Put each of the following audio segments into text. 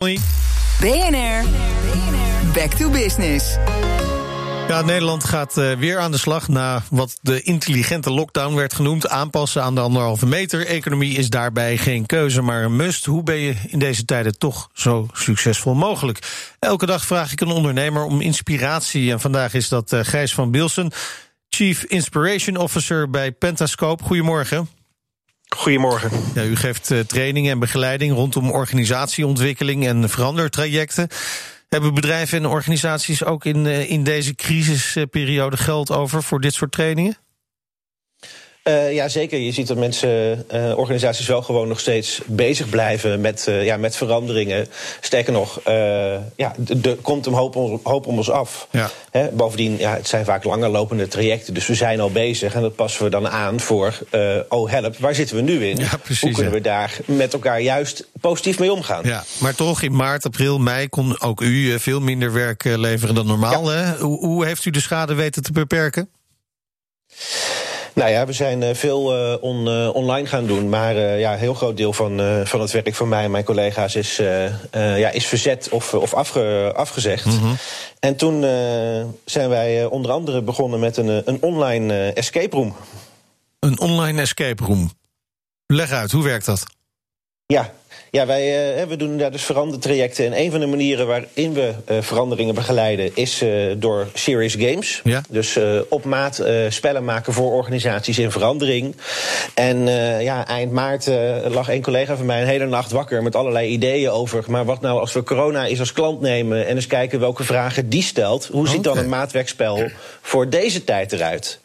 BNR, back to business. Ja, Nederland gaat uh, weer aan de slag na wat de intelligente lockdown werd genoemd. Aanpassen aan de anderhalve meter. Economie is daarbij geen keuze, maar een must. Hoe ben je in deze tijden toch zo succesvol mogelijk? Elke dag vraag ik een ondernemer om inspiratie. En vandaag is dat uh, Gijs van Bilsen, Chief Inspiration Officer bij Pentascope. Goedemorgen. Goedemorgen. Ja, u geeft uh, training en begeleiding rondom organisatieontwikkeling en verandertrajecten. Hebben bedrijven en organisaties ook in, uh, in deze crisisperiode geld over voor dit soort trainingen? Uh, ja, zeker. Je ziet dat mensen, uh, organisaties wel gewoon nog steeds bezig blijven met, uh, ja, met veranderingen. Sterker nog, ja, er komt een hoop, om, hoop om ons af. Ja. Hè, bovendien, ja, het zijn vaak langer lopende trajecten, dus we zijn al bezig. En dat passen we dan aan voor, oh help, waar zitten we nu in? Ja, precies, Hoe kunnen we daar met elkaar juist positief mee omgaan? Ja, maar toch in maart, april, mei kon ook u veel minder werk leveren dan normaal. Hè? Hoe, hoe heeft u de schade weten te beperken? Nou ja, we zijn uh, veel uh, on, uh, online gaan doen. Maar ja, een heel groot deel van, van het werk van mij en mijn collega's is, ja, is verzet of, of afge, afgezegd. Mhm. Mm -hmm. En toen zijn wij onder andere begonnen met een, een online escape room. Een online escape room. Leg uit, hoe werkt dat? Ja, ja, wij uh, we doen daar dus verandertrajecten. En een van de manieren waarin we uh, veranderingen begeleiden is uh, door serious games. Ja. Dus op maat spellen maken voor organisaties in verandering. En ja, eind maart lag een collega van mij een hele nacht wakker met allerlei ideeën over. Maar wat nou als we corona eens als klant nemen en eens kijken welke vragen die stelt? Hoe ziet dan een maatwerkspel voor deze tijd eruit?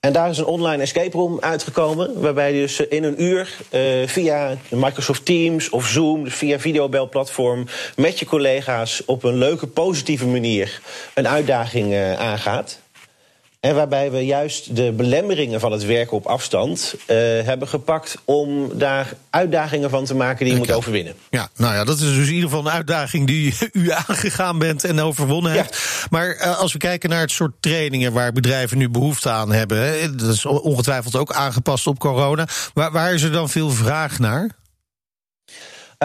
En daar is een online escape room uitgekomen. Waarbij je dus in een uur uh, via Microsoft Teams of Zoom, dus via videobelplatform, met je collega's op een leuke, positieve manier een uitdaging uh, aangaat. En waarbij we juist de belemmeringen van het werken op afstand uh, hebben gepakt om daar uitdagingen van te maken die je moet overwinnen. Ja, nou ja, dat is dus in ieder geval een uitdaging die u aangegaan bent en overwonnen Ja. hebt. Maar uh, als we kijken naar het soort trainingen waar bedrijven nu behoefte aan hebben, hè, dat is ongetwijfeld ook aangepast op corona. Waar, waar is er dan veel vraag naar?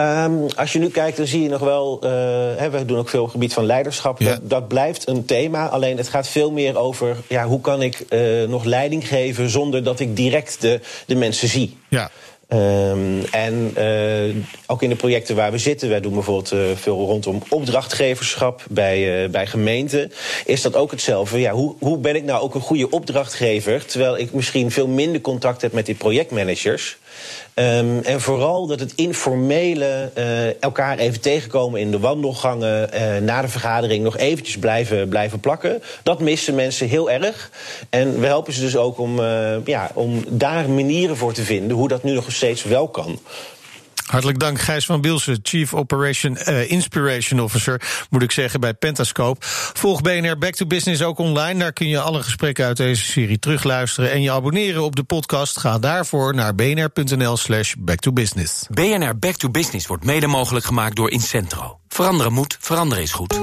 Um, als je nu kijkt, dan zie je nog wel. Uh, hè, we doen ook veel op het gebied van leiderschap. Ja. Dat, dat, blijft een thema. Alleen het gaat veel meer over ja, hoe kan ik uh, nog leiding geven zonder dat ik direct de, de mensen zie. Ja. Um, en uh, ook in de projecten waar we zitten, wij doen bijvoorbeeld uh, veel rondom opdrachtgeverschap bij, uh, bij gemeenten, is dat ook hetzelfde. Ja, hoe, hoe ben ik nou ook een goede opdrachtgever, terwijl ik misschien veel minder contact heb met die projectmanagers? Um, en vooral dat het informele uh, elkaar even tegenkomen in de wandelgangen, uh, na de vergadering nog eventjes blijven, blijven plakken. Dat missen mensen heel erg. En we helpen ze dus ook om, uh, ja, om daar manieren voor te vinden hoe dat nu nog steeds wel kan. Hartelijk dank, Gijs van Bielsen, Chief Operation uh, Inspiration Officer, moet ik zeggen, bij Pentascope. Volg BNR Back to Business ook online. Daar kun je alle gesprekken uit deze serie terugluisteren en je abonneren op de podcast. Ga daarvoor naar bnr.nl slash back to business. BNR Back to Business wordt mede mogelijk gemaakt door Incentro. Veranderen moet, veranderen is goed.